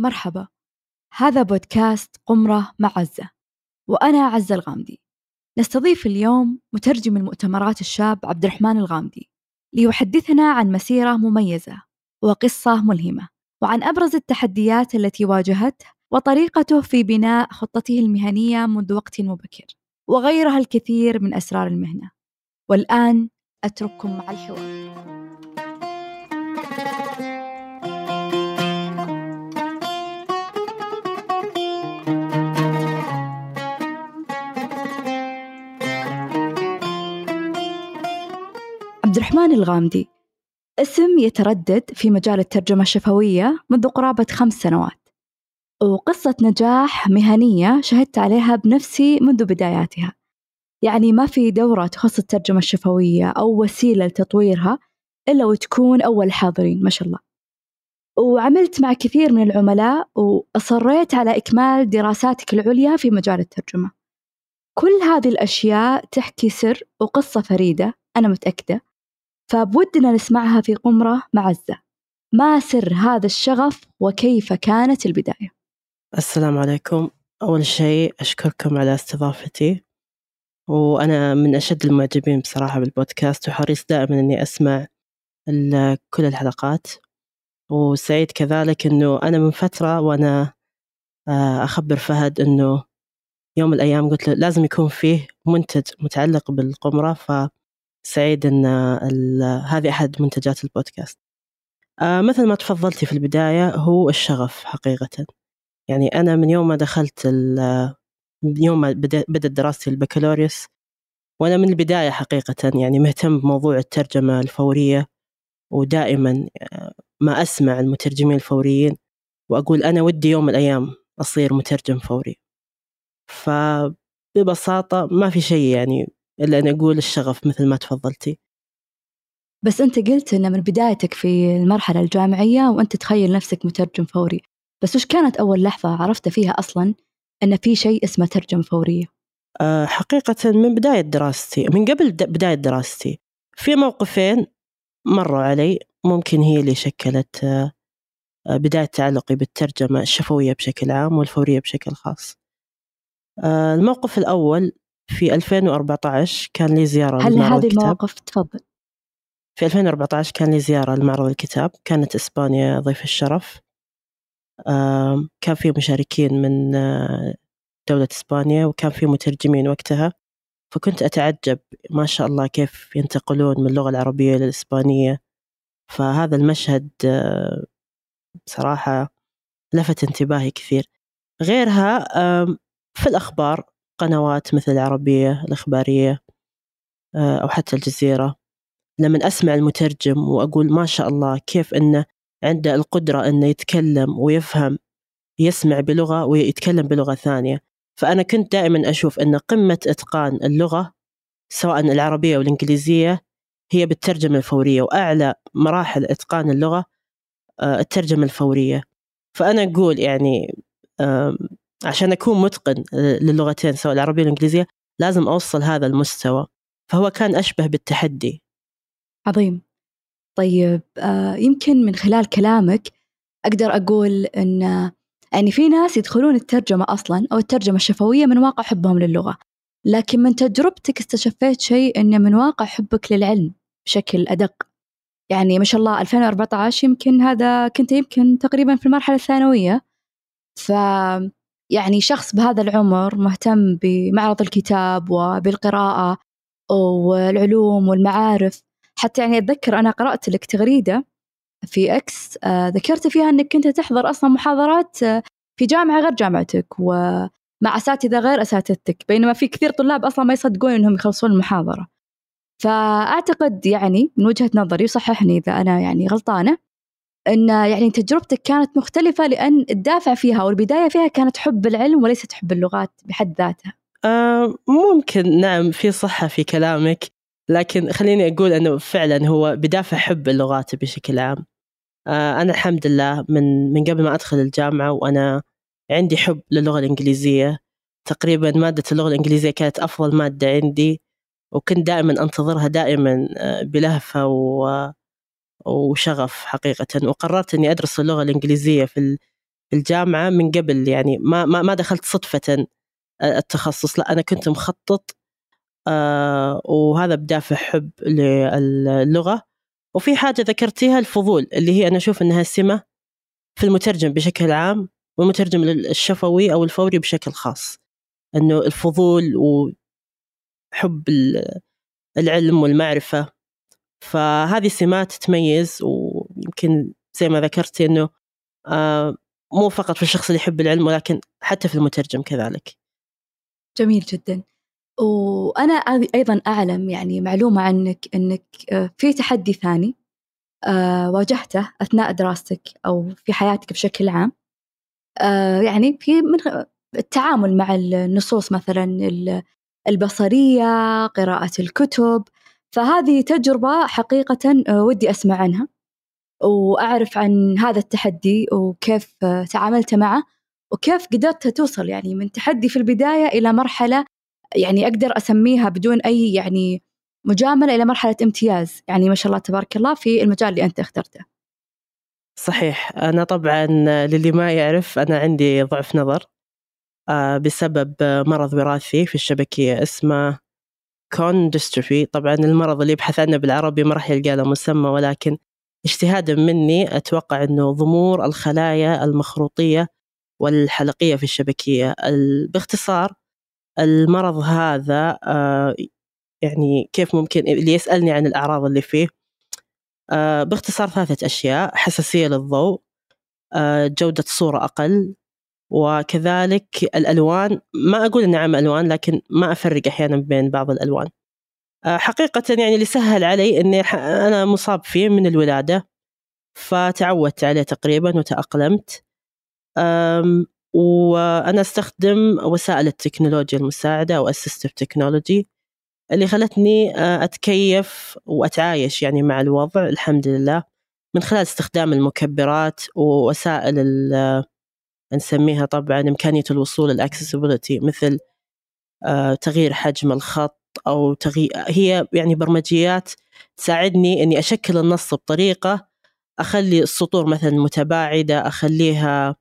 مرحبا. هذا بودكاست قمرة مع عزة وأنا عزة الغامدي. نستضيف اليوم مترجم المؤتمرات الشاب عبد الرحمن الغامدي ليحدثنا عن مسيرة مميزة وقصة ملهمة وعن أبرز التحديات التي واجهته وطريقته في بناء خطته المهنية منذ وقت مبكر وغيرها الكثير من أسرار المهنة. والآن أترككم مع الحوار. عبد الرحمن الغامدي. اسم يتردد في مجال الترجمة الشفوية منذ قرابة خمس سنوات. وقصة نجاح مهنية شهدت عليها بنفسي منذ بداياتها. يعني ما في دورة تخص الترجمة الشفوية أو وسيلة لتطويرها إلا وتكون أول حاضرين ما شاء الله. وعملت مع كثير من العملاء وأصريت على إكمال دراساتك العليا في مجال الترجمة. كل هذه الأشياء تحكي سر وقصة فريدة أنا متأكدة. فبودنا نسمعها في قمرة مع عزة ما سر هذا الشغف وكيف كانت البداية؟ السلام عليكم. أول شيء أشكركم على استضافتي. وأنا من أشد المعجبين بصراحة بالبودكاست وحريص دائما أني أسمع كل الحلقات. وسعيد كذلك أنه أنا من فترة وأنا آه، أخبر فهد أنه يوم من الأيام قلت له لازم يكون فيه منتج متعلق بالقمرة فسعيد أن هذه أحد منتجات البودكاست. آه، مثل ما تفضلتي في البداية هو الشغف حقيقة. يعني أنا من يوم ما دخلت من يوم ما بدأت دراستي البكالوريوس وأنا من البداية حقيقة يعني مهتم بموضوع الترجمة الفورية ودائما آه، ما أسمع المترجمين الفوريين وأقول أنا ودي يوم من الأيام أصير مترجم فوري. فببساطة ما في شيء يعني إلا أن أقول الشغف مثل ما تفضلتي. بس أنت قلت أن من بدايتك في المرحلة الجامعية وأنت تخيل نفسك مترجم فوري. بس وش كانت أول لحظة عرفت فيها أصلا أن في شيء اسمه ترجمة فورية؟ أه حقيقة من بداية دراستي من قبل بداية دراستي. في موقفين مروا علي ممكن هي اللي شكلت أه بداية تعلقي بالترجمة الشفوية بشكل عام والفورية بشكل خاص. أه الموقف الأول في 2014 كان لي زيارة هل هذه المواقف تفضل. في 2014 كان لي زيارة لمعرض الكتاب. كانت إسبانيا ضيف الشرف. كان في مشاركين من آه، دولة إسبانيا وكان في مترجمين وقتها. فكنت أتعجب ما شاء الله كيف ينتقلون من اللغة العربية للإسبانية فهذا المشهد آه، بصراحة لفت انتباهي كثير. غيرها في الأخبار قنوات مثل العربية الإخبارية آه، أو حتى الجزيرة. لما أسمع المترجم وأقول ما شاء الله كيف أنه عنده القدرة أنه يتكلم ويفهم يسمع بلغة ويتكلم بلغة ثانية. فأنا كنت دائما أشوف أن قمة إتقان اللغة سواء العربية أو الإنجليزية هي بالترجمة الفورية وأعلى مراحل إتقان اللغة آه، الترجمة الفورية. فأنا أقول يعني عشان أكون متقن للغتين سواء العربية والإنجليزية لازم أوصل هذا المستوى. فهو كان أشبه بالتحدي. عظيم. طيب آه يمكن من خلال كلامك أقدر أقول أن يعني في ناس يدخلون الترجمة أصلا أو الترجمة الشفوية من واقع حبهم للغة. لكن من تجربتك استشفيت شيء أنه من واقع حبك للعلم بشكل أدق. يعني ما شاء الله 2014 يمكن هذا كنت يمكن تقريبا في المرحلة الثانوية. ف يعني شخص بهذا العمر مهتم بمعرض الكتاب وبالقراءة والعلوم والمعارف. حتى يعني أتذكر أنا قرأت لك تغريدة في إكس آه ذكرت فيها إنك كنت تحضر أصلا محاضرات آه في جامعة غير جامعتك ومع أساتذة غير أساتذتك بينما في كثير طلاب أصلا ما يصدقون إنهم يخلصون المحاضرة. فأعتقد يعني من وجهة نظري صححني إذا أنا يعني غلطانة إن يعني تجربتك كانت مختلفة لأن الدافع فيها والبداية فيها كانت حب العلم وليست حب اللغات بحد ذاتها. آه ممكن نعم في صحة في كلامك لكن خليني أقول إنه فعلا هو بدافع حب اللغات بشكل عام. آه أنا الحمد لله من من قبل ما أدخل الجامعة وأنا عندي حب للغة الإنجليزية تقريبا مادة اللغة الإنجليزية كانت أفضل مادة عندي وكنت دائما أنتظرها دائما آه، بلهفة و وشغف حقيقة. وقررت أني أدرس اللغة الإنجليزية في الجامعة من قبل يعني ما ما دخلت صدفة التخصص. لا أنا كنت مخطط آه وهذا بدافع حب للغة. وفي حاجة ذكرتيها الفضول اللي هي أنا أشوف أنها سمة في المترجم بشكل عام والمترجم الشفوي أو الفوري بشكل خاص. أنه الفضول وحب العلم والمعرفة. فهذه سمات تميز ويمكن زي ما ذكرتي أنه آه مو فقط في الشخص اللي يحب العلم ولكن حتى في المترجم كذلك. جميل جدا. وأنا أيضا أعلم يعني معلومة عنك أنك آه، في تحدي ثاني آه، واجهته أثناء دراستك أو في حياتك بشكل عام. يعني في من التعامل مع النصوص مثلا البصرية قراءة الكتب فهذه تجربة حقيقة ودي أسمع عنها وأعرف عن هذا التحدي وكيف تعاملت معه وكيف قدرت توصل يعني من تحدي في البداية إلى مرحلة يعني أقدر أسميها بدون أي يعني مجاملة إلى مرحلة امتياز يعني ما شاء الله تبارك الله في المجال اللي أنت اخترته. صحيح. أنا طبعا للي ما يعرف أنا عندي ضعف نظر آه، بسبب مرض وراثي في الشبكية اسمه كون ديستروفي طبعا المرض اللي يبحث عنه بالعربي ما راح يلقى له مسمى ولكن اجتهادا مني أتوقع أنه ضمور الخلايا المخروطية والحلقية في الشبكية. باختصار المرض هذا آه، يعني كيف ممكن اللي يسألني عن الأعراض اللي فيه؟ آه، باختصار ثلاثة أشياء حساسية للضوء آه، جودة صورة أقل وكذلك الألوان ما أقول إني عام ألوان لكن ما أفرق أحيانا بين بعض الألوان. حقيقة يعني اللي سهل علي إني أنا مصاب فيه من الولادة فتعودت عليه تقريبا وتأقلمت. وأنا أستخدم وسائل التكنولوجيا المساعدة أو assistive تكنولوجي اللي خلتني آه، أتكيف وأتعايش يعني مع الوضع الحمد لله. من خلال استخدام المكبرات ووسائل نسميها طبعا إمكانية الوصول الأكسسبيلتي مثل آه، تغيير حجم الخط أو تغيير هي يعني برمجيات تساعدني إني أشكل النص بطريقة أخلي السطور مثلا متباعدة أخليها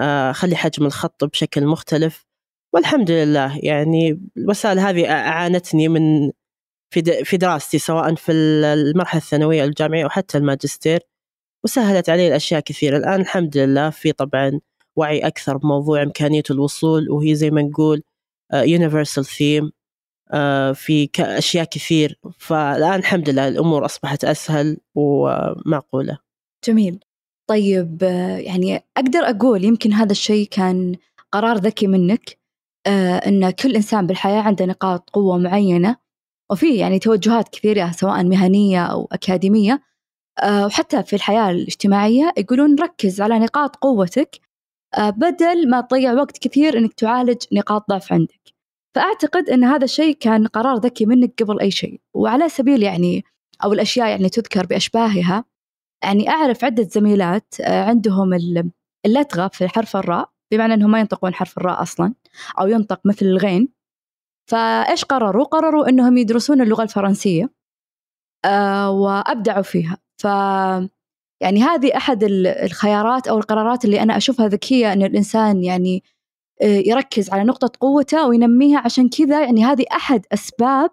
آه، أخلي حجم الخط بشكل مختلف. والحمد لله يعني الوسائل هذه أعانتني من في في دراستي سواء في المرحلة الثانوية الجامعية أو حتى الماجستير وسهلت علي الأشياء كثيرة. الآن الحمد لله في طبعا وعي أكثر بموضوع إمكانية الوصول وهي زي ما نقول يونيفرسال uh, ثيم uh, في أشياء كثير. فالآن الحمد لله الأمور أصبحت أسهل ومعقولة. جميل. طيب يعني أقدر أقول يمكن هذا الشيء كان قرار ذكي منك آه، أن كل إنسان بالحياة عنده نقاط قوة معينة وفي يعني توجهات كثيرة سواء مهنية أو أكاديمية آه، وحتى في الحياة الاجتماعية يقولون ركز على نقاط قوتك آه، بدل ما تضيع وقت كثير إنك تعالج نقاط ضعف عندك. فأعتقد أن هذا الشيء كان قرار ذكي منك قبل أي شيء. وعلى سبيل يعني أو الأشياء يعني تذكر بأشباهها يعني أعرف عدة زميلات آه، عندهم اللتغة في حرف الراء بمعنى أنهم ما ينطقون حرف الراء أصلا أو ينطق مثل الغين. فإيش قرروا؟ قرروا أنهم يدرسون اللغة الفرنسية آه وأبدعوا فيها. ف يعني هذه أحد الخيارات أو القرارات اللي أنا أشوفها ذكية أن الإنسان يعني آه، يركز على نقطة قوته وينميها. عشان كذا يعني هذه أحد أسباب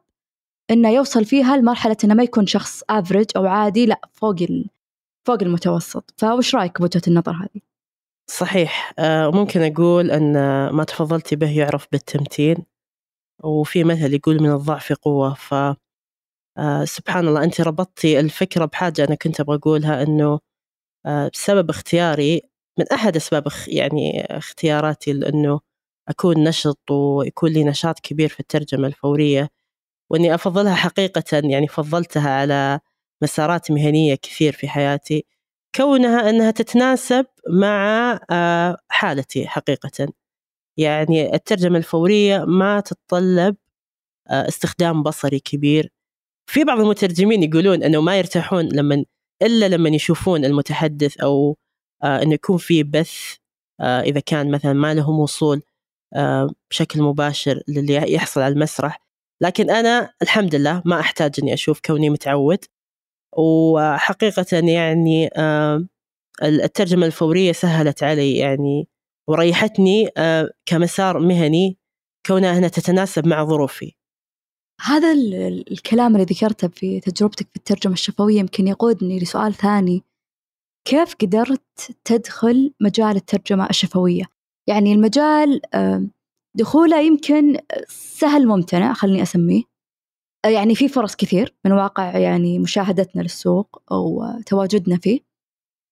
إنه يوصل فيها لمرحلة إنه ما يكون شخص افريج أو عادي لا فوق فوق المتوسط. فوش رأيك بوجهة النظر هذه؟ صحيح. آه، ممكن أقول أن ما تفضلتي به يعرف بالتمتين وفي مثل يقول من الضعف قوة. ف آه، سبحان الله أنت ربطتي الفكرة بحاجة أنا كنت أبغى أقولها أنه آه، بسبب اختياري من أحد أسباب يعني اختياراتي لأنه أكون نشط ويكون لي نشاط كبير في الترجمة الفورية وإني أفضلها حقيقة يعني فضلتها على مسارات مهنية كثير في حياتي كونها أنها تتناسب مع آه، حالتي حقيقة. يعني الترجمة الفورية ما تتطلب آه، استخدام بصري كبير في بعض المترجمين يقولون أنه ما يرتاحون لما إلا لما يشوفون المتحدث أو آه، أنه يكون في بث إذا كان مثلا ما لهم وصول بشكل مباشر للي يحصل على المسرح. لكن أنا الحمد لله ما أحتاج أني أشوف كوني متعود. وحقيقة يعني الترجمة الفورية سهلت علي يعني وريحتني آه، كمسار مهني كونها أنها تتناسب مع ظروفي. هذا الكلام اللي ذكرته في تجربتك في الترجمة الشفوية يمكن يقودني لسؤال ثاني. كيف قدرت تدخل مجال الترجمة الشفوية؟ يعني المجال دخوله يمكن سهل ممتنع خليني أسميه. يعني في فرص كثير من واقع يعني مشاهدتنا للسوق أو تواجدنا فيه.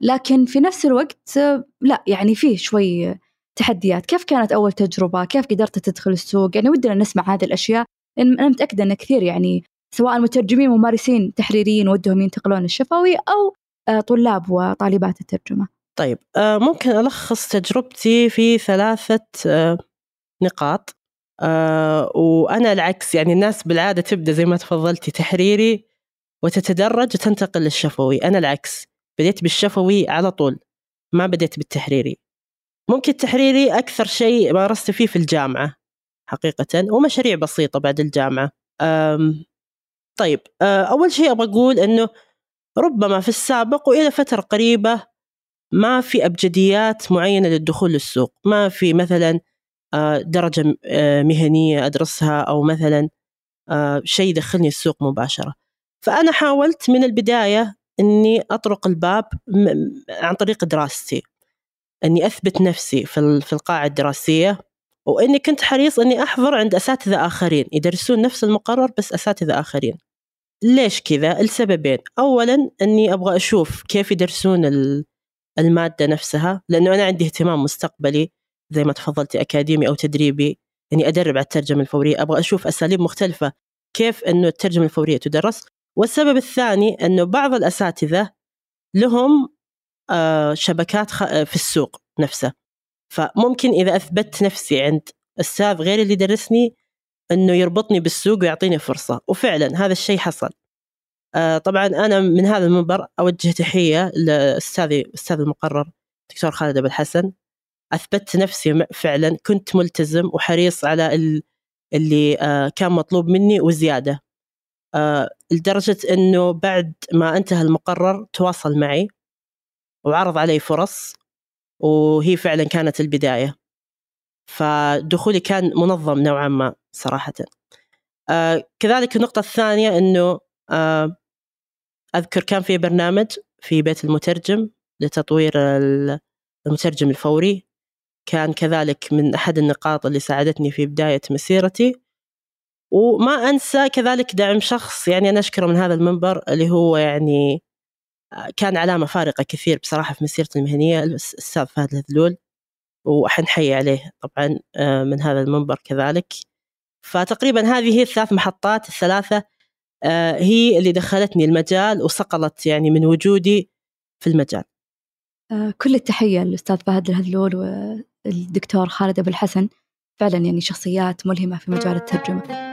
لكن في نفس الوقت لا يعني فيه شوي تحديات. كيف كانت أول تجربة؟ كيف قدرت تدخل السوق؟ يعني ودنا نسمع هذه الأشياء. أنا متأكدة أن كثير يعني سواء مترجمين ممارسين تحريريين ودهم ينتقلون الشفوي أو آه، طلاب وطالبات الترجمة. طيب آه، ممكن ألخص تجربتي في ثلاثة آه، نقاط. وأنا العكس يعني الناس بالعادة تبدأ زي ما تفضلتي تحريري وتتدرج وتنتقل للشفوي. أنا العكس بديت بالشفوي على طول ما بديت بالتحريري. ممكن التحريري أكثر شيء مارست فيه في الجامعة. حقيقة ومشاريع بسيطة بعد الجامعة. طيب أول شيء أبغى أقول أنه ربما في السابق وإلى فترة قريبة ما في أبجديات معينة للدخول للسوق. ما في مثلا درجة مهنية أدرسها أو مثلا شيء يدخلني السوق مباشرة. فأنا حاولت من البداية أني أطرق الباب عن طريق دراستي. أني أثبت نفسي في القاعة الدراسية. وإني كنت حريص إني أحضر عند أساتذة آخرين يدرسون نفس المقرر بس أساتذة آخرين. ليش كذا؟ السببين. أولا أني أبغى أشوف كيف يدرسون المادة نفسها لأنه أنا عندي اهتمام مستقبلي زي ما تفضلتي أكاديمي أو تدريبي. إني أدرب على الترجمة الفورية أبغى أشوف أساليب مختلفة كيف أنه الترجمة الفورية تدرس. والسبب الثاني أنه بعض الأساتذة لهم آه، شبكات في السوق نفسه. فممكن إذا أثبت نفسي عند أستاذ غير اللي درسني أنه يربطني بالسوق ويعطيني فرصة. وفعلا هذا الشيء حصل. آه طبعا أنا من هذا المنبر أوجه تحية لأستاذي أستاذ المقرر دكتور خالد أبو الحسن. أثبت نفسي فعلا كنت ملتزم وحريص على اللي آه كان مطلوب مني وزيادة. آه لدرجة أنه بعد ما انتهى المقرر تواصل معي وعرض علي فرص وهي فعلا كانت البداية. فدخولي كان منظم نوعا ما صراحة. آه كذلك النقطة الثانية أنه آه أذكر كان في برنامج في بيت المترجم لتطوير المترجم الفوري. كان كذلك من أحد النقاط اللي ساعدتني في بداية مسيرتي. وما أنسى كذلك دعم شخص يعني أنا أشكره من هذا المنبر اللي هو يعني كان علامة فارقة كثير بصراحة في مسيرتي المهنية الأستاذ فهد الهذلول وحنحيي عليه طبعا آه، من هذا المنبر كذلك. فتقريبا هذه هي الثلاث محطات الثلاثة آه، هي اللي دخلتني المجال وصقلت يعني من وجودي في المجال. آه، كل التحية للأستاذ فهد الهذلول والدكتور خالد أبو الحسن. فعلا يعني شخصيات ملهمة في مجال الترجمة.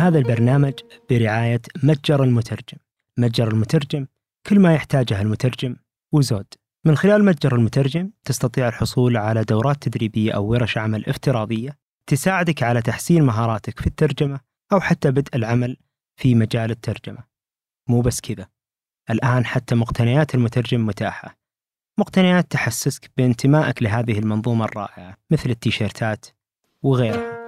هذا البرنامج برعاية متجر المترجم. متجر المترجم كل ما يحتاجه المترجم وزود. من خلال متجر المترجم تستطيع الحصول على دورات تدريبية أو ورش عمل افتراضية تساعدك على تحسين مهاراتك في الترجمة أو حتى بدء العمل في مجال الترجمة. مو بس كذا. الآن حتى مقتنيات المترجم متاحة. مقتنيات تحسسك بانتمائك لهذه المنظومة الرائعة مثل التيشيرتات وغيرها.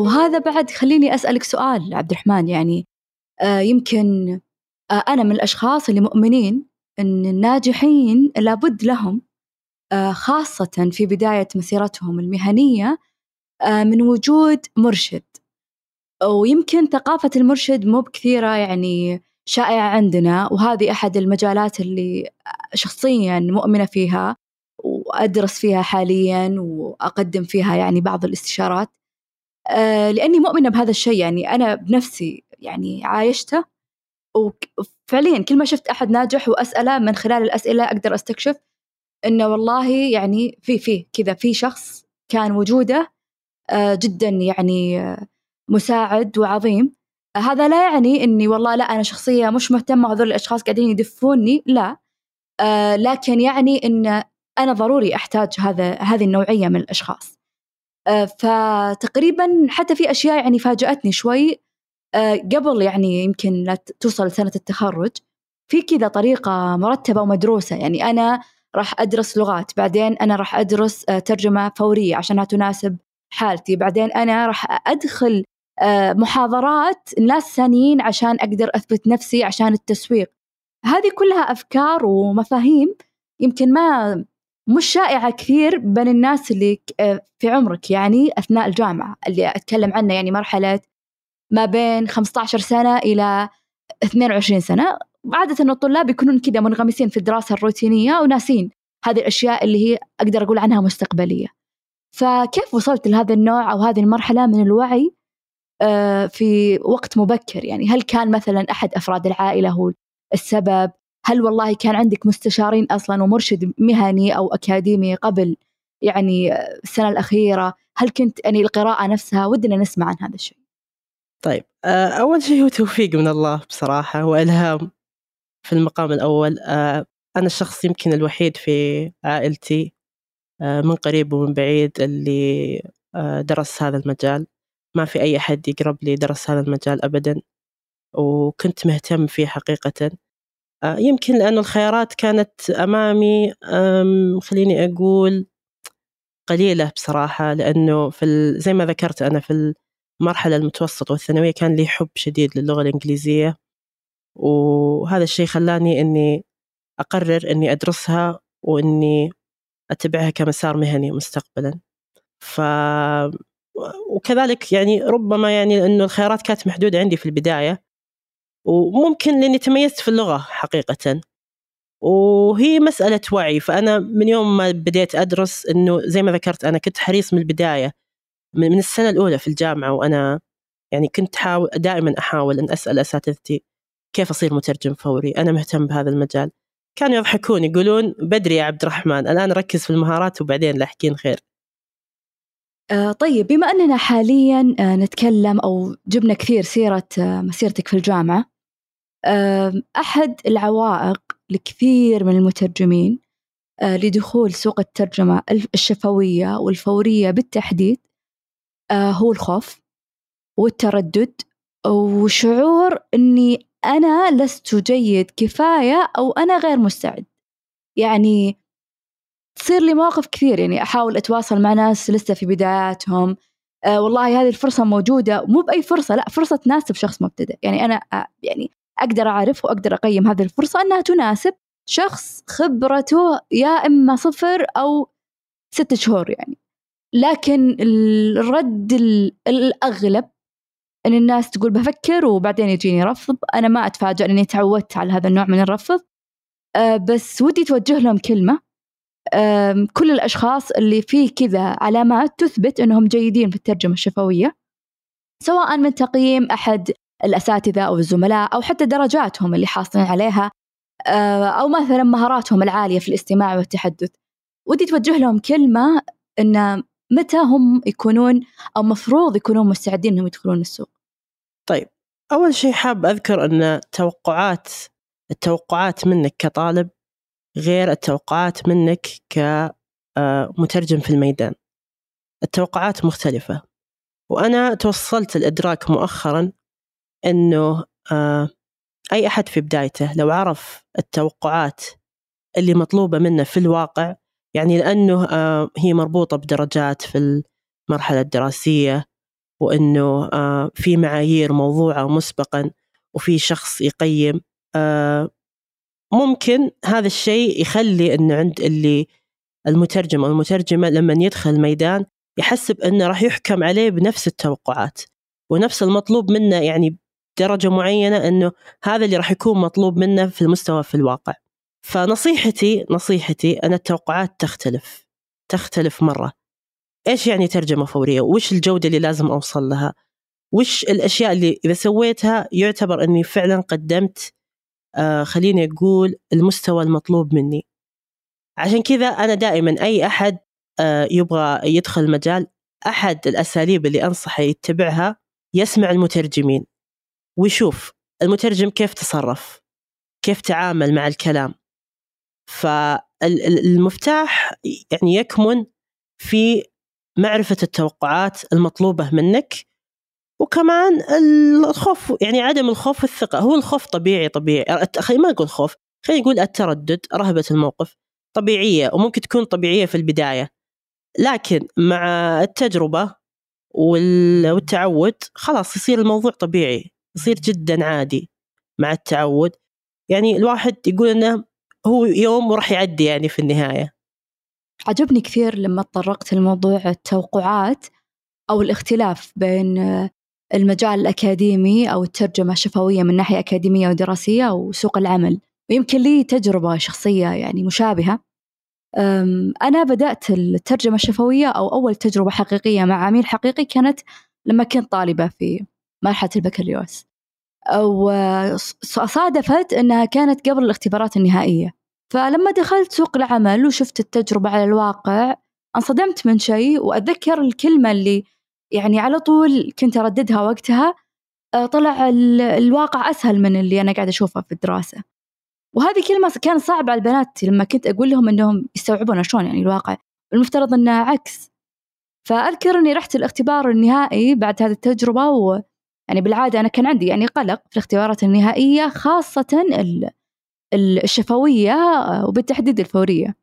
وهذا بعد خليني أسألك سؤال عبد الرحمن يعني آه يمكن آه أنا من الأشخاص اللي مؤمنين أن الناجحين لابد لهم آه خاصة في بداية مسيرتهم المهنية من وجود مرشد. ويمكن ثقافة المرشد مو بكثيرة يعني شائعة عندنا وهذه أحد المجالات اللي شخصيا مؤمنة فيها وأدرس فيها حاليا وأقدم فيها يعني بعض الاستشارات. لأني مؤمنة بهذا الشيء. يعني أنا بنفسي يعني عايشته وفعليا كل ما شفت أحد ناجح وأسأله من خلال الأسئلة أقدر أستكشف إنه والله يعني في في كذا في شخص كان وجوده آه، جدا يعني آه، مساعد وعظيم. هذا لا يعني إني والله لا أنا شخصية مش مهتمة هذول الأشخاص قاعدين يدفوني لا. لكن يعني إن أنا ضروري أحتاج هذا هذه النوعية من الأشخاص. آه، فتقريبا حتى في أشياء يعني فاجأتني شوي. آه، قبل يعني يمكن توصل لسنة التخرج في كذا طريقة مرتبة ومدروسة. يعني أنا راح أدرس لغات بعدين أنا راح أدرس آه، ترجمة فورية عشانها تناسب حالتي. بعدين أنا راح أدخل آه، محاضرات ناس ثانيين عشان أقدر أثبت نفسي عشان التسويق. هذه كلها أفكار ومفاهيم يمكن ما مش شائعة كثير بين الناس اللي في عمرك يعني أثناء الجامعة اللي أتكلم عنه يعني مرحلة ما بين 15 سنة إلى 22 سنة. عادة الطلاب يكونون كذا منغمسين في الدراسة الروتينية وناسين هذه الأشياء اللي هي أقدر أقول عنها مستقبلية. فكيف وصلت لهذا النوع أو هذه المرحلة من الوعي آه، في وقت مبكر؟ يعني هل كان مثلا أحد أفراد العائلة هو السبب؟ هل والله كان عندك مستشارين أصلا ومرشد مهني أو أكاديمي قبل يعني السنة الأخيرة؟ هل كنت يعني القراءة نفسها؟ ودنا نسمع عن هذا الشيء. طيب آه، أول شيء هو توفيق من الله بصراحة وإلهام في المقام الأول. آه، أنا الشخص يمكن الوحيد في عائلتي آه، من قريب ومن بعيد اللي درس هذا المجال. ما في أي أحد يقرب لي درس هذا المجال أبدا. وكنت مهتم فيه حقيقة. يمكن لأنه الخيارات كانت أمامي خليني أقول قليلة بصراحة لأنه في زي ما ذكرت أنا في المرحلة المتوسطة والثانوية كان لي حب شديد للغة الإنجليزية وهذا الشيء خلاني إني أقرر إني أدرسها وإني أتبعها كمسار مهني مستقبلا. ف وكذلك يعني ربما يعني إنه الخيارات كانت محدودة عندي في البداية وممكن لاني تميزت في اللغة حقيقه. وهي مسألة وعي فأنا من يوم ما بديت أدرس إنه زي ما ذكرت أنا كنت حريص من البداية من السنة الأولى في الجامعة وأنا يعني كنت حاول دائما أحاول أن أسأل أساتذتي كيف أصير مترجم فوري. أنا مهتم بهذا المجال. كانوا يضحكون يقولون بدري يا عبد الرحمن الآن ركز في المهارات وبعدين لاحقين خير. طيب بما أننا حاليا آه نتكلم أو جبنا كثير سيرة آه مسيرتك في الجامعة آه أحد العوائق لكثير من المترجمين آه لدخول سوق الترجمة الشفوية والفورية بالتحديد آه، هو الخوف والتردد وشعور إني أنا لست جيد كفاية أو أنا غير مستعد. يعني تصير لي مواقف كثير يعني أحاول أتواصل مع ناس لسه في بداياتهم. آه والله هذه الفرصة موجودة مو بأي فرصة لا فرصة تناسب شخص مبتدئ. يعني أنا آه يعني أقدر أعرف وأقدر أقيم هذه الفرصة أنها تناسب شخص خبرته يا إما صفر أو ست شهور يعني. لكن الرد الأغلب أن الناس تقول بفكر وبعدين يجيني رفض أنا ما أتفاجأ لأني تعودت على هذا النوع من الرفض. أه بس ودي توجه لهم كلمة. أه كل الأشخاص اللي فيه كذا علامات تثبت أنهم جيدين في الترجمة الشفوية سواء من تقييم أحد الأساتذة أو الزملاء أو حتى درجاتهم اللي حاصلين عليها أه أو مثلا مهاراتهم العالية في الاستماع والتحدث. ودي توجه لهم كلمة أن متى هم يكونون أو مفروض يكونون مستعدين أنهم يدخلون السوق. طيب أول شيء حاب أذكر أن توقعات التوقعات منك كطالب غير التوقعات منك كمترجم في الميدان. التوقعات مختلفة. وأنا توصلت الإدراك مؤخرا أنه آه، أي أحد في بدايته لو عرف التوقعات اللي مطلوبة منه في الواقع يعني لأنه آه، هي مربوطة بدرجات في المرحلة الدراسية وأنه آه، في معايير موضوعة مسبقا وفي شخص يقيم آه، ممكن هذا الشيء يخلي أنه عند اللي المترجم أو المترجمة لما يدخل الميدان يحسب أنه راح يحكم عليه بنفس التوقعات ونفس المطلوب منه يعني درجة معينة أنه هذا اللي راح يكون مطلوب منه في المستوى في الواقع. فنصيحتي نصيحتي أن التوقعات تختلف تختلف مرة. إيش يعني ترجمة فورية؟ وش الجودة اللي لازم أوصل لها؟ وش الأشياء اللي إذا سويتها يعتبر أني فعلا قدمت خليني أقول المستوى المطلوب مني. عشان كذا أنا دائما أي أحد آه يبغى يدخل المجال أحد الأساليب اللي أنصحه يتبعها يسمع المترجمين ويشوف المترجم كيف تصرف كيف تعامل مع الكلام. فالمفتاح يعني يكمن في معرفة التوقعات المطلوبة منك وكمان الخوف يعني عدم الخوف والثقة هو الخوف طبيعي طبيعي. خلينا ما نقول خوف خلينا نقول التردد رهبة الموقف طبيعية وممكن تكون طبيعية في البداية. لكن مع التجربة والتعود خلاص يصير الموضوع طبيعي يصير جدا عادي مع التعود. يعني الواحد يقول إنه هو يوم وراح يعدي يعني في النهاية. عجبني كثير لما تطرقت لموضوع التوقعات أو الاختلاف بين المجال الأكاديمي أو الترجمة الشفوية من ناحية أكاديمية ودراسية وسوق العمل. ويمكن لي تجربة شخصية يعني مشابهة. أنا بدأت الترجمة الشفوية أو أول تجربة حقيقية مع عميل حقيقي كانت لما كنت طالبة في مرحلة البكالوريوس. وصادفت أنها كانت قبل الاختبارات النهائية. فلما دخلت سوق العمل وشفت التجربة على الواقع انصدمت من شيء وأتذكر الكلمة اللي يعني على طول كنت أرددها وقتها آه، طلع الواقع أسهل من اللي أنا قاعدة أشوفه في الدراسة. وهذه كلمة كانت صعبة على البنات لما كنت أقول لهم إنهم يستوعبون شلون يعني الواقع. المفترض إنه عكس. فأذكر إني رحت الاختبار النهائي بعد هذه التجربة و يعني بالعادة أنا كان عندي يعني قلق في الاختبارات النهائية خاصة الشفوية آه، وبالتحديد الفورية.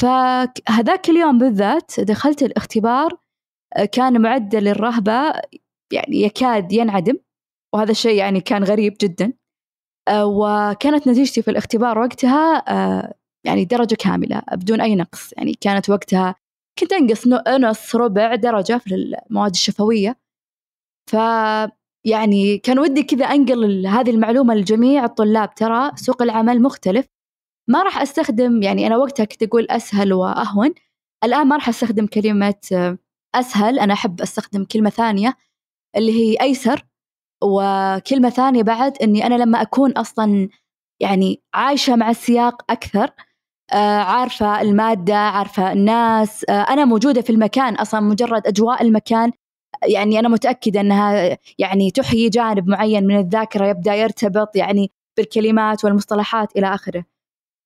فهذاك اليوم بالذات دخلت الاختبار كان معدل الرهبة يعني يكاد ينعدم وهذا الشيء يعني كان غريب جدا. آه، وكانت نتيجتي في الاختبار وقتها آه، يعني درجة كاملة بدون أي نقص. يعني كانت وقتها كنت أنقص نص ربع درجة في المواد الشفوية. ف يعني كان ودي كذا أنقل هذه المعلومة لجميع الطلاب. ترى سوق العمل مختلف. ما راح أستخدم يعني أنا وقتها كنت أقول أسهل وأهون. الآن ما راح أستخدم كلمة أسهل أنا أحب أستخدم كلمة ثانية اللي هي أيسر وكلمة ثانية بعد إني أنا لما أكون أصلا يعني عايشة مع السياق أكثر آه عارفة المادة عارفة الناس آه أنا موجودة في المكان أصلا مجرد أجواء المكان يعني أنا متأكدة أنها يعني تحيي جانب معين من الذاكرة يبدأ يرتبط يعني بالكلمات والمصطلحات إلى آخره.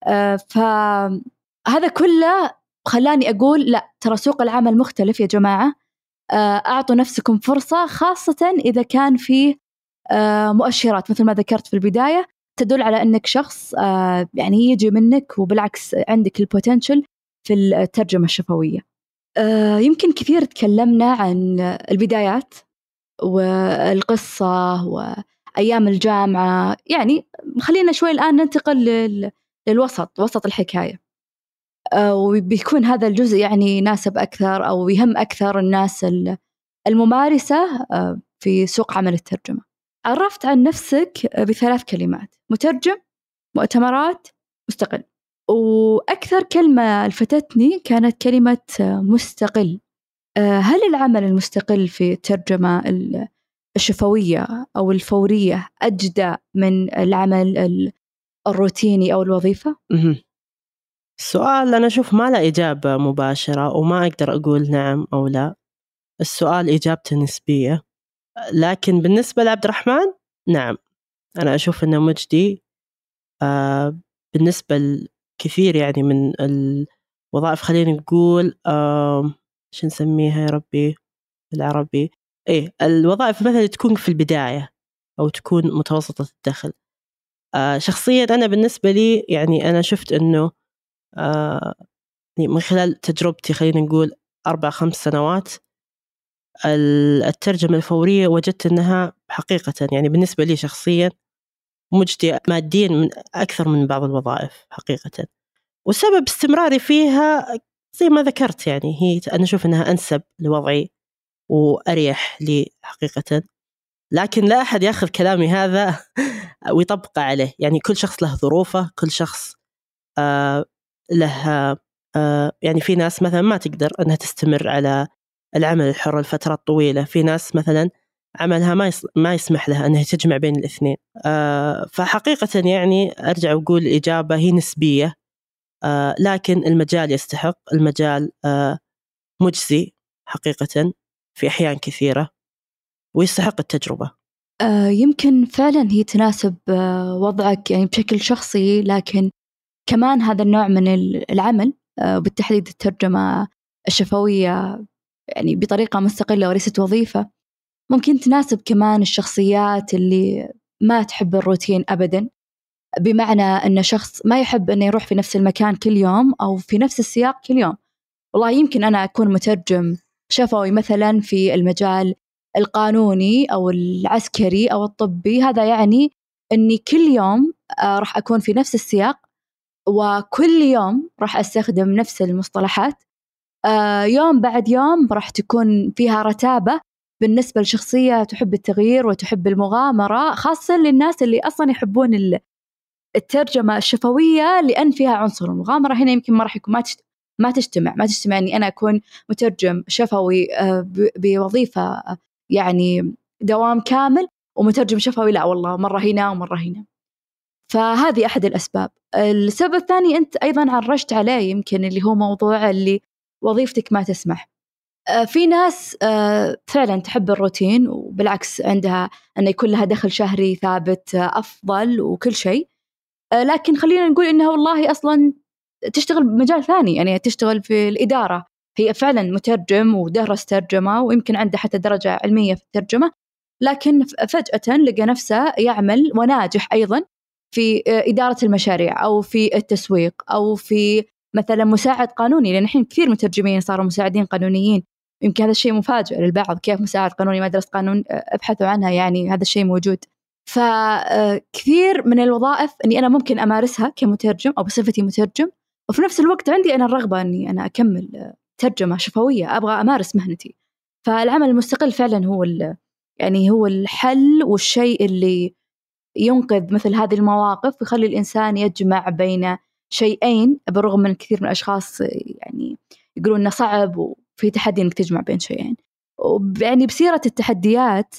آه فهذا كله خلاني أقول لا ترى سوق العمل مختلف يا جماعة. آه، أعطوا نفسكم فرصة خاصة إذا كان في آه، مؤشرات مثل ما ذكرت في البداية تدل على أنك شخص آه، يعني يجي منك وبالعكس عندك البوتنشل في الترجمة الشفوية. يمكن كثير تكلمنا عن البدايات والقصة وأيام الجامعة. يعني خلينا شوي الآن ننتقل للوسط وسط الحكاية. وبيكون هذا الجزء يعني يناسب أكثر أو يهم أكثر الناس الممارسة آه، في سوق عمل الترجمة. عرفت عن نفسك بثلاث كلمات مترجم مؤتمرات مستقل. وأكثر كلمة لفتتني كانت كلمة مستقل. آه، هل العمل المستقل في الترجمة الشفوية أو الفورية أجدى من العمل الروتيني أو الوظيفة؟ السؤال أنا أشوف ما له إجابة مباشرة وما أقدر أقول نعم أو لا. السؤال إجابته نسبية. لكن بالنسبة لعبد الرحمن نعم. أنا أشوف أنه مجدي. آه بالنسبة لكثير يعني من الوظائف خلينا نقول آه شو نسميها يا ربي؟ بالعربي إيه الوظائف مثلا تكون في البداية أو تكون متوسطة الدخل. آه شخصيا أنا بالنسبة لي يعني أنا شفت أنه من خلال تجربتي خلينا نقول أربع خمس سنوات الترجمة الفورية وجدت أنها حقيقة يعني بالنسبة لي شخصيا مجدية ماديا من أكثر من بعض الوظائف حقيقة. وسبب استمراري فيها زي ما ذكرت يعني هي أنا أشوف أنها أنسب لوضعي وأريح لي حقيقة. لكن لا أحد يأخذ كلامي هذا ويطبقه عليه. يعني كل شخص له ظروفه كل شخص آه له آه، يعني في ناس مثلا ما تقدر إنها تستمر على العمل الحر لفترات طويلة. في ناس مثلا عملها ما ما يسمح لها إنها تجمع بين الاثنين. آه، فحقيقة يعني أرجع وأقول الإجابة هي نسبية. آه، لكن المجال يستحق. المجال مجزي حقيقة في أحيان كثيرة ويستحق التجربة. يمكن فعلا هي تناسب وضعك يعني بشكل شخصي لكن كمان هذا النوع من العمل آه، وبالتحديد الترجمة الشفوية يعني بطريقة مستقلة وليست وظيفة. ممكن تناسب كمان الشخصيات اللي ما تحب الروتين أبدا. بمعنى أن شخص ما يحب أنه يروح في نفس المكان كل يوم أو في نفس السياق كل يوم. والله يمكن أنا أكون مترجم شفوي مثلا في المجال القانوني أو العسكري أو الطبي. هذا يعني أني كل يوم آه، راح أكون في نفس السياق وكل يوم راح أستخدم نفس المصطلحات. آه، يوم بعد يوم راح تكون فيها رتابة بالنسبة لشخصية تحب التغيير وتحب المغامرة خاصة للناس اللي أصلا يحبون الترجمة الشفوية لأن فيها عنصر المغامرة. هنا يمكن ما راح يكون ما ما تجتمع ما تجتمع إني أنا أكون مترجم شفوي آه، بوظيفة يعني دوام كامل ومترجم شفوي لا والله مرة هنا ومرة هنا. فهذه أحد الأسباب. السبب الثاني أنت أيضا عرجت عليه يمكن اللي هو موضوع اللي وظيفتك ما تسمح. آه، في ناس آه، فعلا تحب الروتين وبالعكس عندها أن يكون لها دخل شهري ثابت أفضل وكل شيء. لكن خلينا نقول إنها والله أصلا تشتغل بمجال ثاني يعني تشتغل في الإدارة. هي فعلا مترجم ودرس ترجمة ويمكن عنده حتى درجة علمية في الترجمة لكن فجأة لقى نفسه يعمل وناجح أيضا. في إدارة المشاريع أو في التسويق أو في مثلا مساعد قانوني لأن الحين كثير مترجمين صاروا مساعدين قانونيين. يمكن هذا الشيء مفاجئ للبعض كيف مساعد قانوني ما درست قانون أبحثوا عنها يعني هذا الشيء موجود. فكثير من الوظائف إني أنا ممكن أمارسها كمترجم أو بصفتي مترجم وفي نفس الوقت عندي أنا الرغبة أني أنا أكمل ترجمة شفوية أبغى أمارس مهنتي. فالعمل المستقل فعلا هو يعني هو الحل والشيء اللي ينقذ مثل هذه المواقف ويخلي الإنسان يجمع بين شيئين بالرغم من كثير من الأشخاص يعني يقولون إنه صعب وفي تحدي إنك تجمع بين شيئين. يعني بسيرة التحديات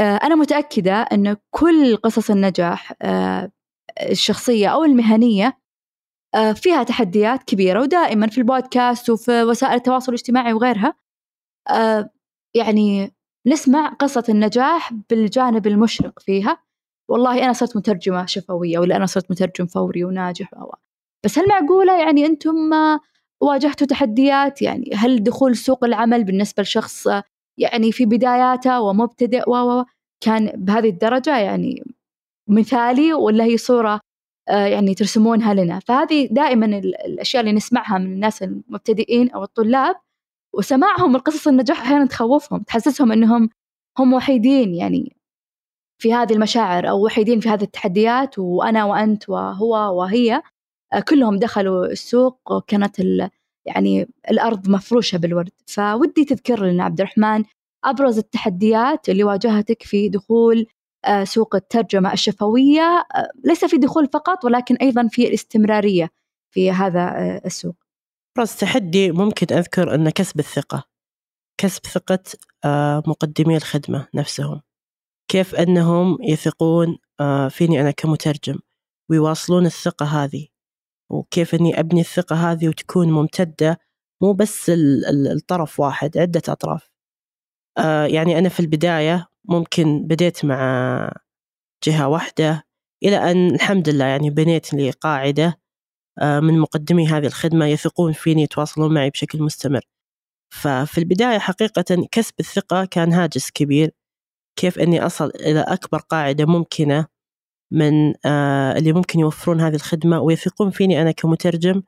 أنا متأكدة أن كل قصص النجاح الشخصية أو المهنية آه، فيها تحديات كبيرة ودائما في البودكاست وفي وسائل التواصل الاجتماعي وغيرها. آه، يعني نسمع قصة النجاح بالجانب المشرق فيها. والله أنا صرت مترجمة شفوية ولا أنا صرت مترجم فوري وناجح بس هل معقولة يعني أنتم واجهتوا تحديات؟ يعني هل دخول سوق العمل بالنسبة لشخص يعني في بداياته ومبتدئ و كان بهذه الدرجة يعني مثالي ولا هي صورة آه، يعني ترسمونها لنا؟ فهذه دائما الأشياء اللي نسمعها من الناس المبتدئين أو الطلاب وسماعهم القصص النجاح أحيانا تخوفهم تحسسهم أنهم هم وحيدين يعني. في هذه المشاعر أو وحيدين في هذه التحديات وأنا وأنت وهو وهي آه، كلهم دخلوا السوق وكانت يعني الأرض مفروشة بالورد. فودي تذكر لنا عبد الرحمن أبرز التحديات اللي واجهتك في دخول آه، سوق الترجمة الشفوية آه، ليس في دخول فقط ولكن أيضا في الاستمرارية في هذا السوق. أبرز تحدي ممكن أذكر أن كسب الثقة. كسب ثقة مقدمي الخدمة نفسهم. كيف أنهم يثقون فيني أنا كمترجم ويواصلون الثقة هذه وكيف أني أبني الثقة هذه وتكون ممتدة مو بس الطرف واحد عدة أطراف. يعني أنا في البداية ممكن بديت مع جهة واحدة إلى أن الحمد لله يعني بنيت لي قاعدة آه، من مقدمي هذه الخدمة يثقون فيني يتواصلون معي بشكل مستمر. ففي البداية حقيقة كسب الثقة كان هاجس كبير. كيف أني أصل إلى أكبر قاعدة ممكنة من آه، اللي ممكن يوفرون هذه الخدمة ويثقون فيني أنا كمترجم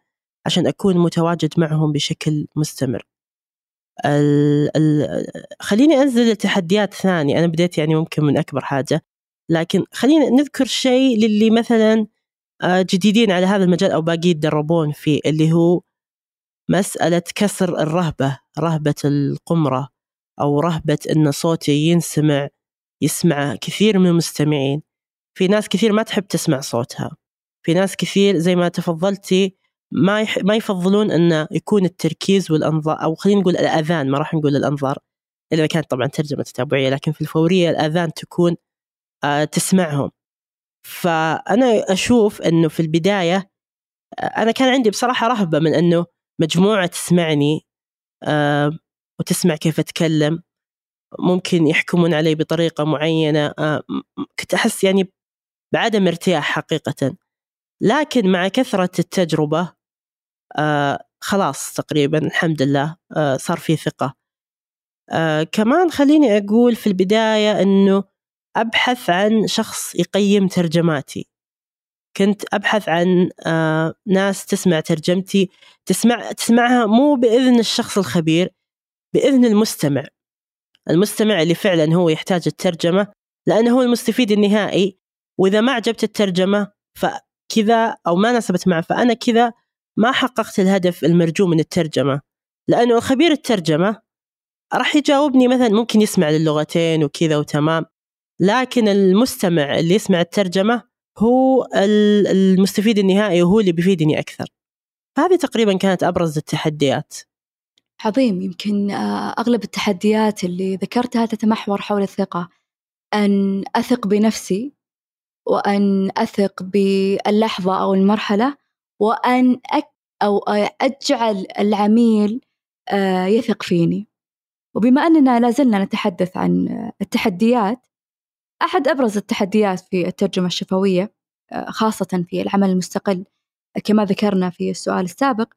عشان أكون متواجد معهم بشكل مستمر. ال ال خليني أنزل لتحديات ثانية. أنا بديت يعني ممكن من أكبر حاجة. لكن خلينا نذكر شيء للي مثلا آه، جديدين على هذا المجال أو باقي يتدربون فيه اللي هو مسألة كسر الرهبة رهبة القمرة أو رهبة إن صوتي ينسمع يسمع كثير من المستمعين. في ناس كثير ما تحب تسمع صوتها. في ناس كثير زي ما تفضلتي ما يح... ما يفضلون إنه يكون التركيز والانظار أو خلينا نقول الأذان ما راح نقول الأنظار إلا كانت طبعا ترجمة تتابعية لكن في الفورية الأذان تكون آه تسمعهم. فأنا أشوف إنه في البداية آه أنا كان عندي بصراحة رهبة من إنه مجموعة تسمعني آه وتسمع كيف أتكلم. ممكن يحكمون علي بطريقة معينة آه كنت أحس يعني بعدم ارتياح حقيقة. لكن مع كثرة التجربة آه خلاص تقريبا الحمد لله آه صار في ثقة. كمان خليني أقول في البداية أنه أبحث عن شخص يقيم ترجماتي. كنت أبحث عن ناس تسمع ترجمتي تسمع تسمعها مو بإذن الشخص الخبير بإذن المستمع. المستمع اللي فعلا هو يحتاج الترجمة لأنه هو المستفيد النهائي وإذا ما عجبت الترجمة فكذا أو ما ناسبت معه فأنا كذا ما حققت الهدف المرجو من الترجمة. لأنه خبير الترجمة راح يجاوبني مثلا ممكن يسمع للغتين وكذا وتمام لكن المستمع اللي يسمع الترجمة هو المستفيد النهائي وهو اللي بيفيدني أكثر. هذه تقريبا كانت أبرز التحديات. عظيم. يمكن آه، أغلب التحديات اللي ذكرتها تتمحور حول الثقة. أن أثق بنفسي وأن أثق باللحظة أو المرحلة وأن أك أو أجعل العميل آه، يثق فيني. وبما أننا لازلنا نتحدث عن التحديات أحد أبرز التحديات في الترجمة الشفوية آه، خاصة في العمل المستقل كما ذكرنا في السؤال السابق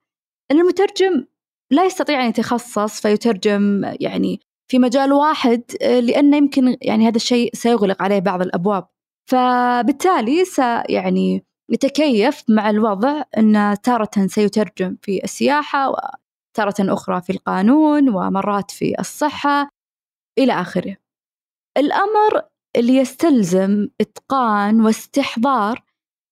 أن المترجم لا يستطيع أن يتخصص فيترجم يعني في مجال واحد آه، لأنه يمكن يعني هذا الشيء سيغلق عليه بعض الأبواب. فبالتالي س يعني يتكيف مع الوضع أن تارة سيترجم في السياحة وتارة أخرى في القانون ومرات في الصحة إلى آخره. الأمر اللي يستلزم إتقان واستحضار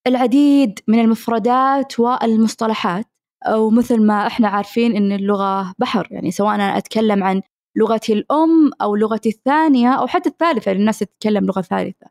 العديد من المفردات والمصطلحات أو مثل ما إحنا عارفين إن اللغة بحر يعني سواء أنا أتكلم عن لغتي الأم أو لغتي الثانية أو حتى الثالثة للناس تتكلم لغة ثالثة.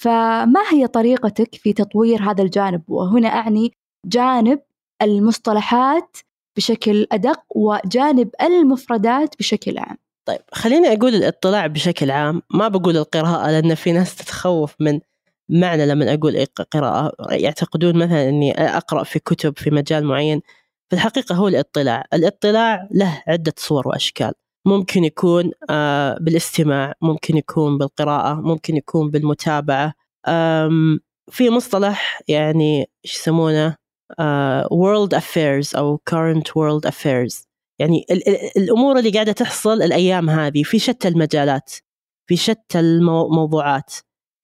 فما هي طريقتك في تطوير هذا الجانب؟ وهنا أعني جانب المصطلحات بشكل أدق وجانب المفردات بشكل عام. طيب خليني أقول الاطلاع بشكل عام. ما بقول القراءة لأن في ناس تتخوف من معنى لما أقول قراءة. يعتقدون مثلا أني أقرأ في كتب في مجال معين. في الحقيقة هو الاطلاع. الاطلاع له عدة صور وأشكال. ممكن يكون آه، بالاستماع ممكن يكون بالقراءة ممكن يكون بالمتابعة. في مصطلح يعني إيش يسمونه؟ آه، world affairs أو current world affairs. يعني الأمور اللي قاعدة تحصل الأيام هذه في شتى المجالات في شتى الموضوعات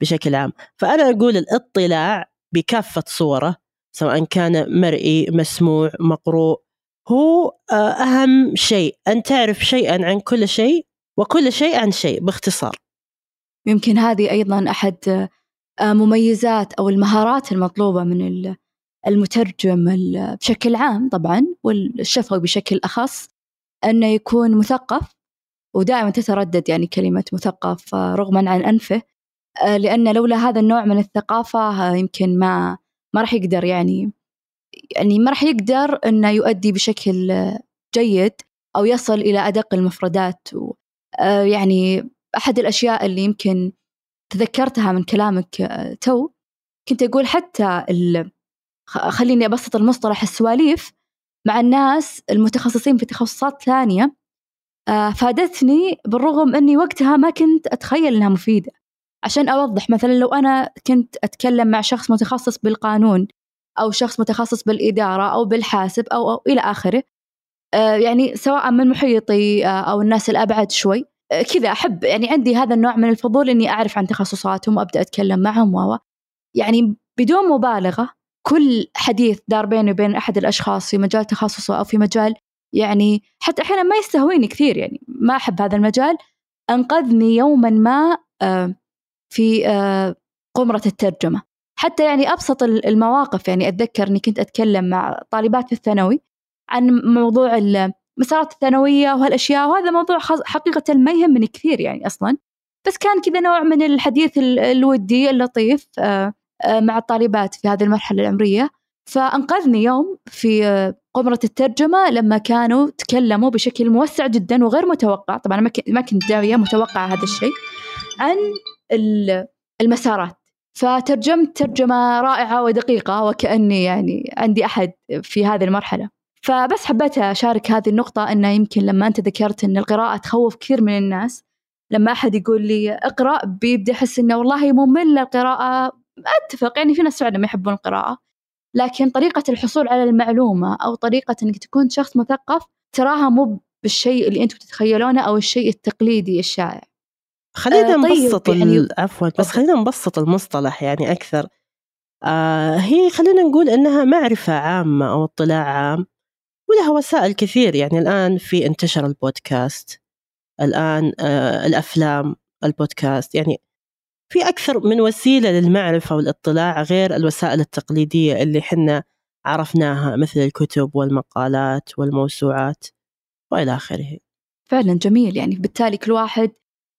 بشكل عام. فأنا أقول الاطلاع بكافة صوره سواء كان مرئي مسموع مقروء. هو آه، أهم شيء. أن تعرف شيئا عن كل شيء وكل شيء عن شيء باختصار. يمكن هذه أيضا أحد آه، مميزات أو المهارات المطلوبة من المترجم بشكل عام طبعا والشفوي بشكل أخص أنه يكون مثقف ودائما تتردد يعني كلمة مثقف آه، رغما عن أنفه لأن لولا هذا النوع من الثقافة يمكن ما ما راح يقدر يعني يعني ما راح يقدر إنه يؤدي بشكل جيد أو يصل إلى أدق المفردات. و آه، يعني أحد الأشياء اللي يمكن تذكرتها من كلامك آه، تو كنت أقول حتى خليني أبسط المصطلح السواليف مع الناس المتخصصين في تخصصات ثانية آه، فادتني بالرغم إني وقتها ما كنت أتخيل إنها مفيدة. عشان أوضح مثلا لو أنا كنت أتكلم مع شخص متخصص بالقانون أو شخص متخصص بالإدارة أو بالحاسب أو, أو إلى آخره آه، يعني سواء من محيطي آه، أو الناس الأبعد شوي آه، كذا أحب يعني عندي هذا النوع من الفضول إني أعرف عن تخصصاتهم وأبدأ أتكلم معهم و يعني بدون مبالغة كل حديث دار بيني وبين أحد الأشخاص في مجال تخصصه أو في مجال يعني حتى أحيانا ما يستهويني كثير يعني ما أحب هذا المجال أنقذني يوما ما في قمرة الترجمة. حتى يعني أبسط المواقف يعني أتذكر أني كنت أتكلم مع طالبات في الثانوي عن موضوع المسارات الثانوية وهالأشياء وهذا موضوع حقيقة ما يهمني كثير يعني أصلا. بس كان كذا نوع من الحديث الودي اللطيف آه، آه، مع الطالبات في هذه المرحلة العمرية. فأنقذني يوم في آه، قمرة الترجمة لما كانوا تكلموا بشكل موسع جدا وغير متوقع. طبعا ما كنت داوية متوقعة هذا الشيء عن المسارات. فترجمت ترجمة رائعة ودقيقة وكأني يعني عندي أحد في هذه المرحلة. فبس حبيت أشارك هذه النقطة أنه يمكن لما أنت ذكرت أن القراءة تخوف كثير من الناس لما أحد يقول لي اقرأ بيبدأ يحس أنه والله ممل القراءة. أتفق يعني في ناس فعلا ما يحبون القراءة. لكن طريقة الحصول على المعلومة أو طريقة أنك تكون شخص مثقف تراها مو بالشيء اللي أنتم تتخيلونه أو الشيء التقليدي الشائع. خلينا آه، طيب، نبسط يعني- ال- عفوا بس. خلينا نبسط المصطلح يعني أكثر. آه هي خلينا نقول إنها معرفة عامة أو اطلاع عام ولها وسائل كثير. يعني الآن في انتشر البودكاست الآن آه الأفلام البودكاست. يعني في أكثر من وسيلة للمعرفة والاطلاع غير الوسائل التقليدية اللي حنا عرفناها مثل الكتب والمقالات والموسوعات وإلى آخره. فعلا جميل. يعني بالتالي كل واحد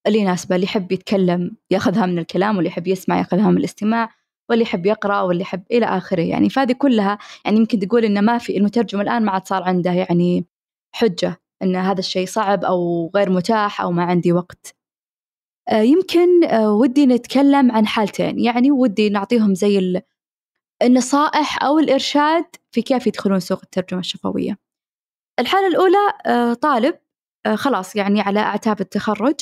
اللي يناسبه اللي يحب يتكلم ياخذها من الكلام واللي يحب يسمع ياخذها من الاستماع واللي يحب يقرأ واللي يحب إلى آخره. يعني فهذه كلها يعني يمكن تقول إنه ما في المترجم الآن ما عاد صار عنده يعني حجة إن هذا الشيء صعب أو غير متاح أو ما عندي وقت. آه، يمكن آه، ودي نتكلم عن حالتين. يعني ودي نعطيهم زي ال- النصائح أو الإرشاد في كيف يدخلون سوق الترجمة الشفوية. الحالة الأولى آه، طالب خلاص يعني على أعتاب التخرج.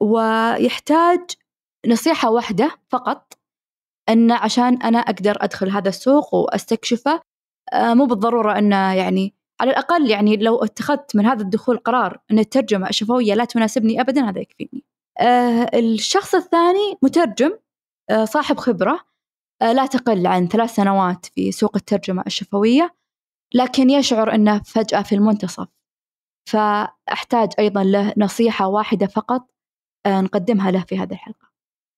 ويحتاج نصيحة واحدة فقط أن عشان أنا أقدر أدخل هذا السوق وأستكشفه آه، مو بالضرورة أنه يعني على الأقل يعني لو اتخذت من هذا الدخول قرار أن الترجمة الشفوية لا تناسبني أبدا هذا يكفيني. آه، الشخص الثاني مترجم آه، صاحب خبرة لا تقل عن ثلاث سنوات في سوق الترجمة الشفوية لكن يشعر أنه فجأة في المنتصف. فأحتاج أيضا له نصيحة واحدة فقط نقدمها له في هذه الحلقة.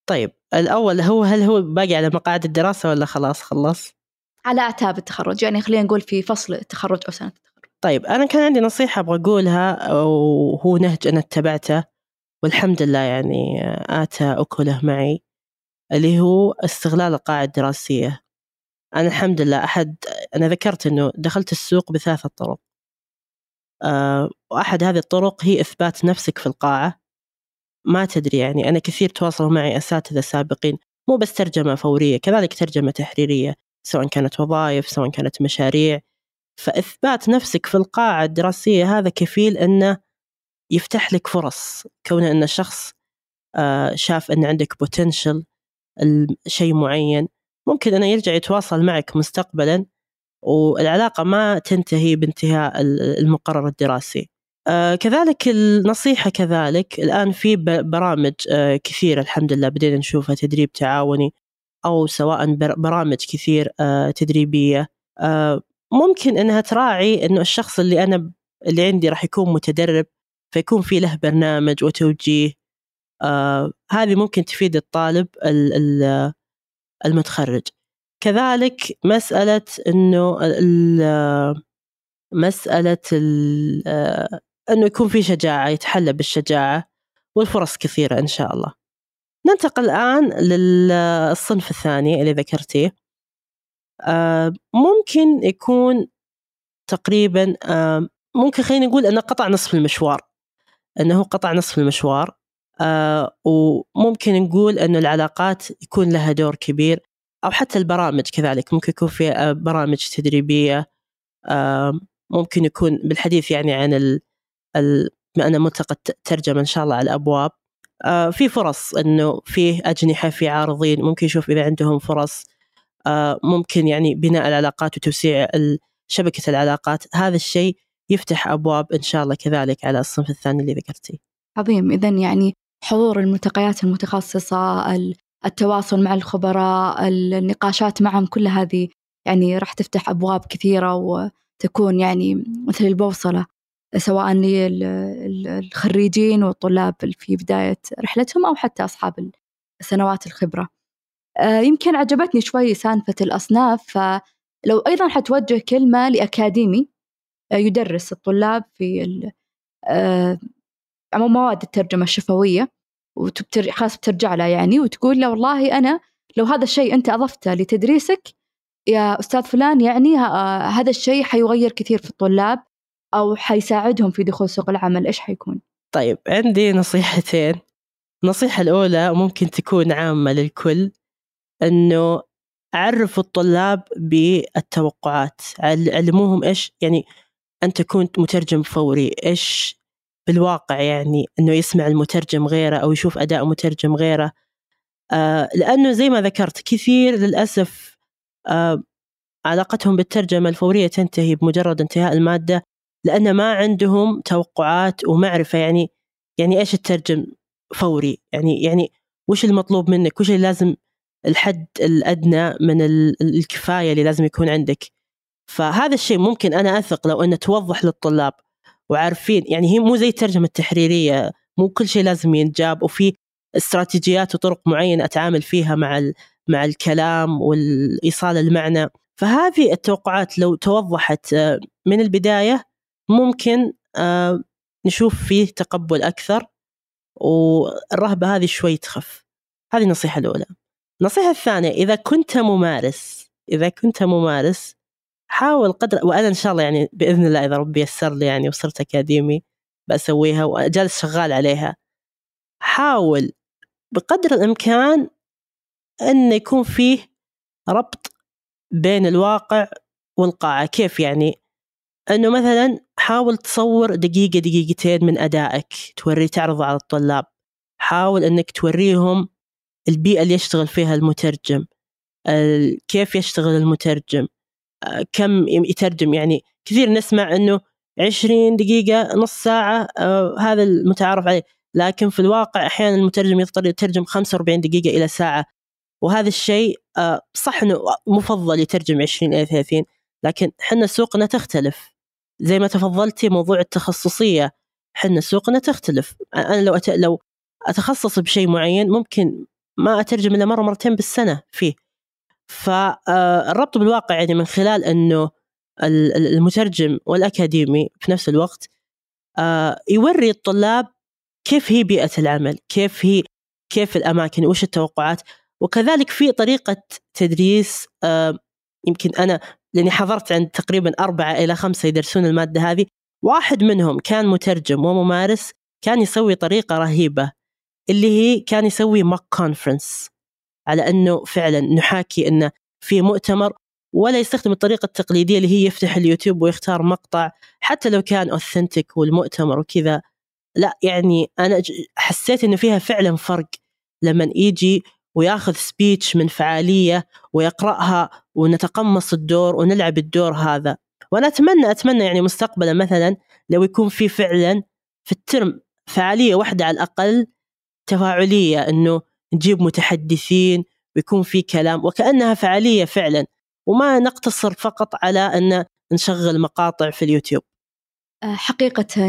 طيب الأول هو هل هو باقي على مقاعد الدراسة ولا خلاص خلص؟ على أعتاب التخرج يعني خلينا نقول في فصل التخرج أو سنة التخرج. طيب أنا كان عندي نصيحة أبغى أقولها وهو نهج أنا اتبعته والحمد لله يعني آتى أكله معي اللي هو استغلال القاعدة الدراسية. أنا الحمد لله أحد أنا ذكرت أنه دخلت السوق بثلاثة طرق. أه وأحد هذه الطرق هي إثبات نفسك في القاعة ما تدري يعني أنا كثير تواصلوا معي أساتذة سابقين مو بس ترجمة فورية كذلك ترجمة تحريرية سواء كانت وظائف سواء كانت مشاريع. فإثبات نفسك في القاعة الدراسية هذا كفيل أنه يفتح لك فرص كون أن الشخص آه، شاف أن عندك بوتنشل شيء معين. ممكن أنه يرجع يتواصل معك مستقبلا والعلاقة ما تنتهي بانتهاء المقرر الدراسي. كذلك النصيحة كذلك. الآن في برامج آه، كثيرة الحمد لله. بدينا نشوفها تدريب تعاوني أو سواء برامج كثير تدريبية. ممكن أنها تراعي أنه الشخص اللي أنا اللي عندي راح يكون متدرب فيكون في له برنامج وتوجيه. آه هذه ممكن تفيد الطالب المتخرج. كذلك مسألة أنه مسألة آه، أنه يكون في شجاعة يتحلى بالشجاعة والفرص كثيرة إن شاء الله. ننتقل الآن للصنف الثاني اللي ذكرتيه. آه ممكن يكون تقريبا آه ممكن خلينا نقول أنه قطع نصف المشوار. أنه قطع نصف المشوار. آه وممكن نقول أنه العلاقات يكون لها دور كبير أو حتى البرامج كذلك. ممكن يكون في برامج تدريبية. ممكن يكون بالحديث يعني عن أنا ملتقى ترجمة إن شاء الله على الأبواب آه في فرص أنه فيه أجنحة في عارضين ممكن يشوف إذا عندهم فرص. آه ممكن يعني بناء العلاقات وتوسيع شبكة العلاقات. هذا الشيء يفتح أبواب إن شاء الله كذلك على الصنف الثاني اللي ذكرتيه. عظيم. إذا يعني حضور الملتقيات المتخصصة التواصل مع الخبراء النقاشات معهم كل هذه يعني راح تفتح أبواب كثيرة وتكون يعني مثل البوصلة. سواء للخريجين والطلاب في بداية رحلتهم أو حتى أصحاب سنوات الخبرة. آه، يمكن عجبتني شوي سالفة الأصناف فلو أيضا حتوجه كلمة لأكاديمي آه، يدرس الطلاب في آه، مواد الترجمة الشفوية خلاص بترجع له يعني وتقول له والله أنا لو هذا الشيء أنت أضفته لتدريسك يا أستاذ فلان يعني هذا الشيء حيغير كثير في الطلاب أو حيساعدهم في دخول سوق العمل إيش حيكون؟ طيب عندي نصيحتين النصيحة الأولى ممكن تكون عامة للكل أنه عرفوا الطلاب بالتوقعات علموهم إيش يعني أنت كنت مترجم فوري إيش بالواقع يعني أنه يسمع المترجم غيره أو يشوف أداء مترجم غيره آه لأنه زي ما ذكرت كثير للأسف آه علاقتهم بالترجمة الفورية تنتهي بمجرد انتهاء المادة لأن ما عندهم توقعات ومعرفة. يعني يعني إيش الترجم فوري؟ يعني يعني وش المطلوب منك؟ وش اللي لازم الحد الأدنى من الكفاية اللي لازم يكون عندك؟ فهذا الشيء ممكن أنا أثق لو أنه توضح للطلاب وعارفين. يعني هي مو زي الترجمة التحريرية. مو كل شيء لازم ينجاب وفي استراتيجيات وطرق معينة أتعامل فيها مع مع الكلام والإيصال المعنى. فهذه التوقعات لو توضحت آه، من البداية ممكن آه، نشوف فيه تقبل أكثر والرهبة هذه شوي تخف. هذه النصيحة الأولى. النصيحة الثانية إذا كنت ممارس إذا كنت ممارس حاول قدر وأنا إن شاء الله يعني بإذن الله إذا ربي يسر لي يعني وصرت أكاديمي بسويها وجالس شغال عليها حاول بقدر الإمكان أن يكون فيه ربط بين الواقع والقاعة. كيف يعني؟ أنه مثلا حاول تصور دقيقة دقيقتين من أدائك توري تعرضه على الطلاب. حاول أنك توريهم البيئة اللي يشتغل فيها المترجم كيف يشتغل المترجم كم يترجم. يعني كثير نسمع أنه عشرين دقيقة نص ساعة آه، هذا المتعارف عليه. لكن في الواقع أحيانا المترجم يضطر يترجم 45 دقيقة إلى ساعة. وهذا الشيء آه، صح أنه مفضل يترجم 20 إلى 30 لكن حنا سوقنا تختلف. زي ما تفضلتي موضوع التخصصية. حنا سوقنا تختلف. أنا لو أت... لو أتخصص بشيء معين ممكن ما أترجم إلا مرة مرتين بالسنة فيه. فالربط آه، بالواقع يعني من خلال أنه المترجم والأكاديمي في نفس الوقت آه، يوري الطلاب كيف هي بيئة العمل كيف هي كيف الأماكن وش التوقعات. وكذلك في طريقة تدريس آه، يمكن أنا لأني حضرت عند تقريبا أربعة إلى خمسة يدرسون المادة هذه. واحد منهم كان مترجم وممارس كان يسوي طريقة رهيبة اللي هي كان يسوي mock conference على أنه فعلا نحاكي أنه في مؤتمر ولا يستخدم الطريقة التقليدية اللي هي يفتح اليوتيوب ويختار مقطع حتى لو كان authentic والمؤتمر وكذا. لا يعني أنا حسيت إنه فيها فعلا فرق. لما يجي وياخذ speech من فعالية ويقرأها ونتقمص الدور ونلعب الدور هذا. وأنا أتمنى أتمنى يعني مستقبلا مثلا لو يكون في فعلا في الترم فعالية واحدة على الأقل تفاعلية إنه نجيب متحدثين ويكون في كلام وكأنها فعالية فعلا. وما نقتصر فقط على أن نشغل مقاطع في اليوتيوب. آه، حقيقة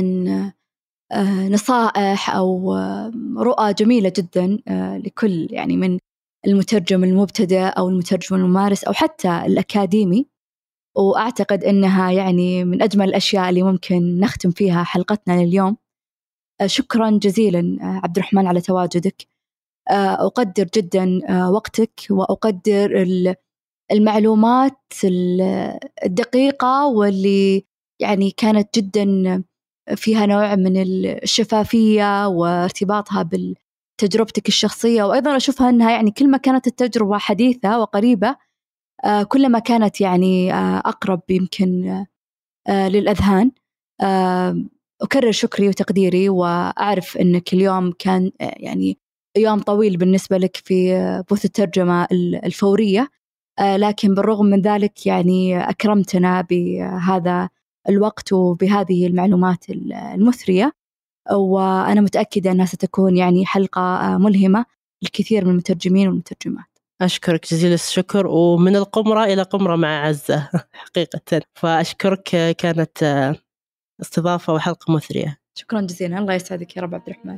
نصائح أو آه، رؤى جميلة جدا لكل يعني من المترجم المبتدئ أو المترجم الممارس أو حتى الأكاديمي. وأعتقد أنها يعني من أجمل الأشياء اللي ممكن نختم فيها حلقتنا لليوم. شكرا جزيلا عبد الرحمن على تواجدك. أقدر جدا وقتك وأقدر المعلومات الدقيقة واللي يعني كانت جدا فيها نوع من الشفافية وارتباطها بتجربتك الشخصية وأيضا أشوفها أنها يعني كل ما كانت التجربة حديثة وقريبة آه، كلما كانت يعني آه، أقرب يمكن آه، للأذهان. أكرر شكري وتقديري وأعرف أنك اليوم كان يعني يوم طويل بالنسبة لك في بوث الترجمة الفورية. لكن بالرغم من ذلك يعني أكرمتنا بهذا الوقت وبهذه المعلومات المثرية وأنا متأكدة أنها ستكون يعني حلقة آه، ملهمة للكثير من المترجمين والمترجمات. أشكرك جزيل الشكر ومن القمرة إلى قمرة مع عزة حقيقة. فأشكرك كانت آه، استضافة وحلقة مثرية. شكرا جزيلا الله يسعدك يا رب عبد الرحمن.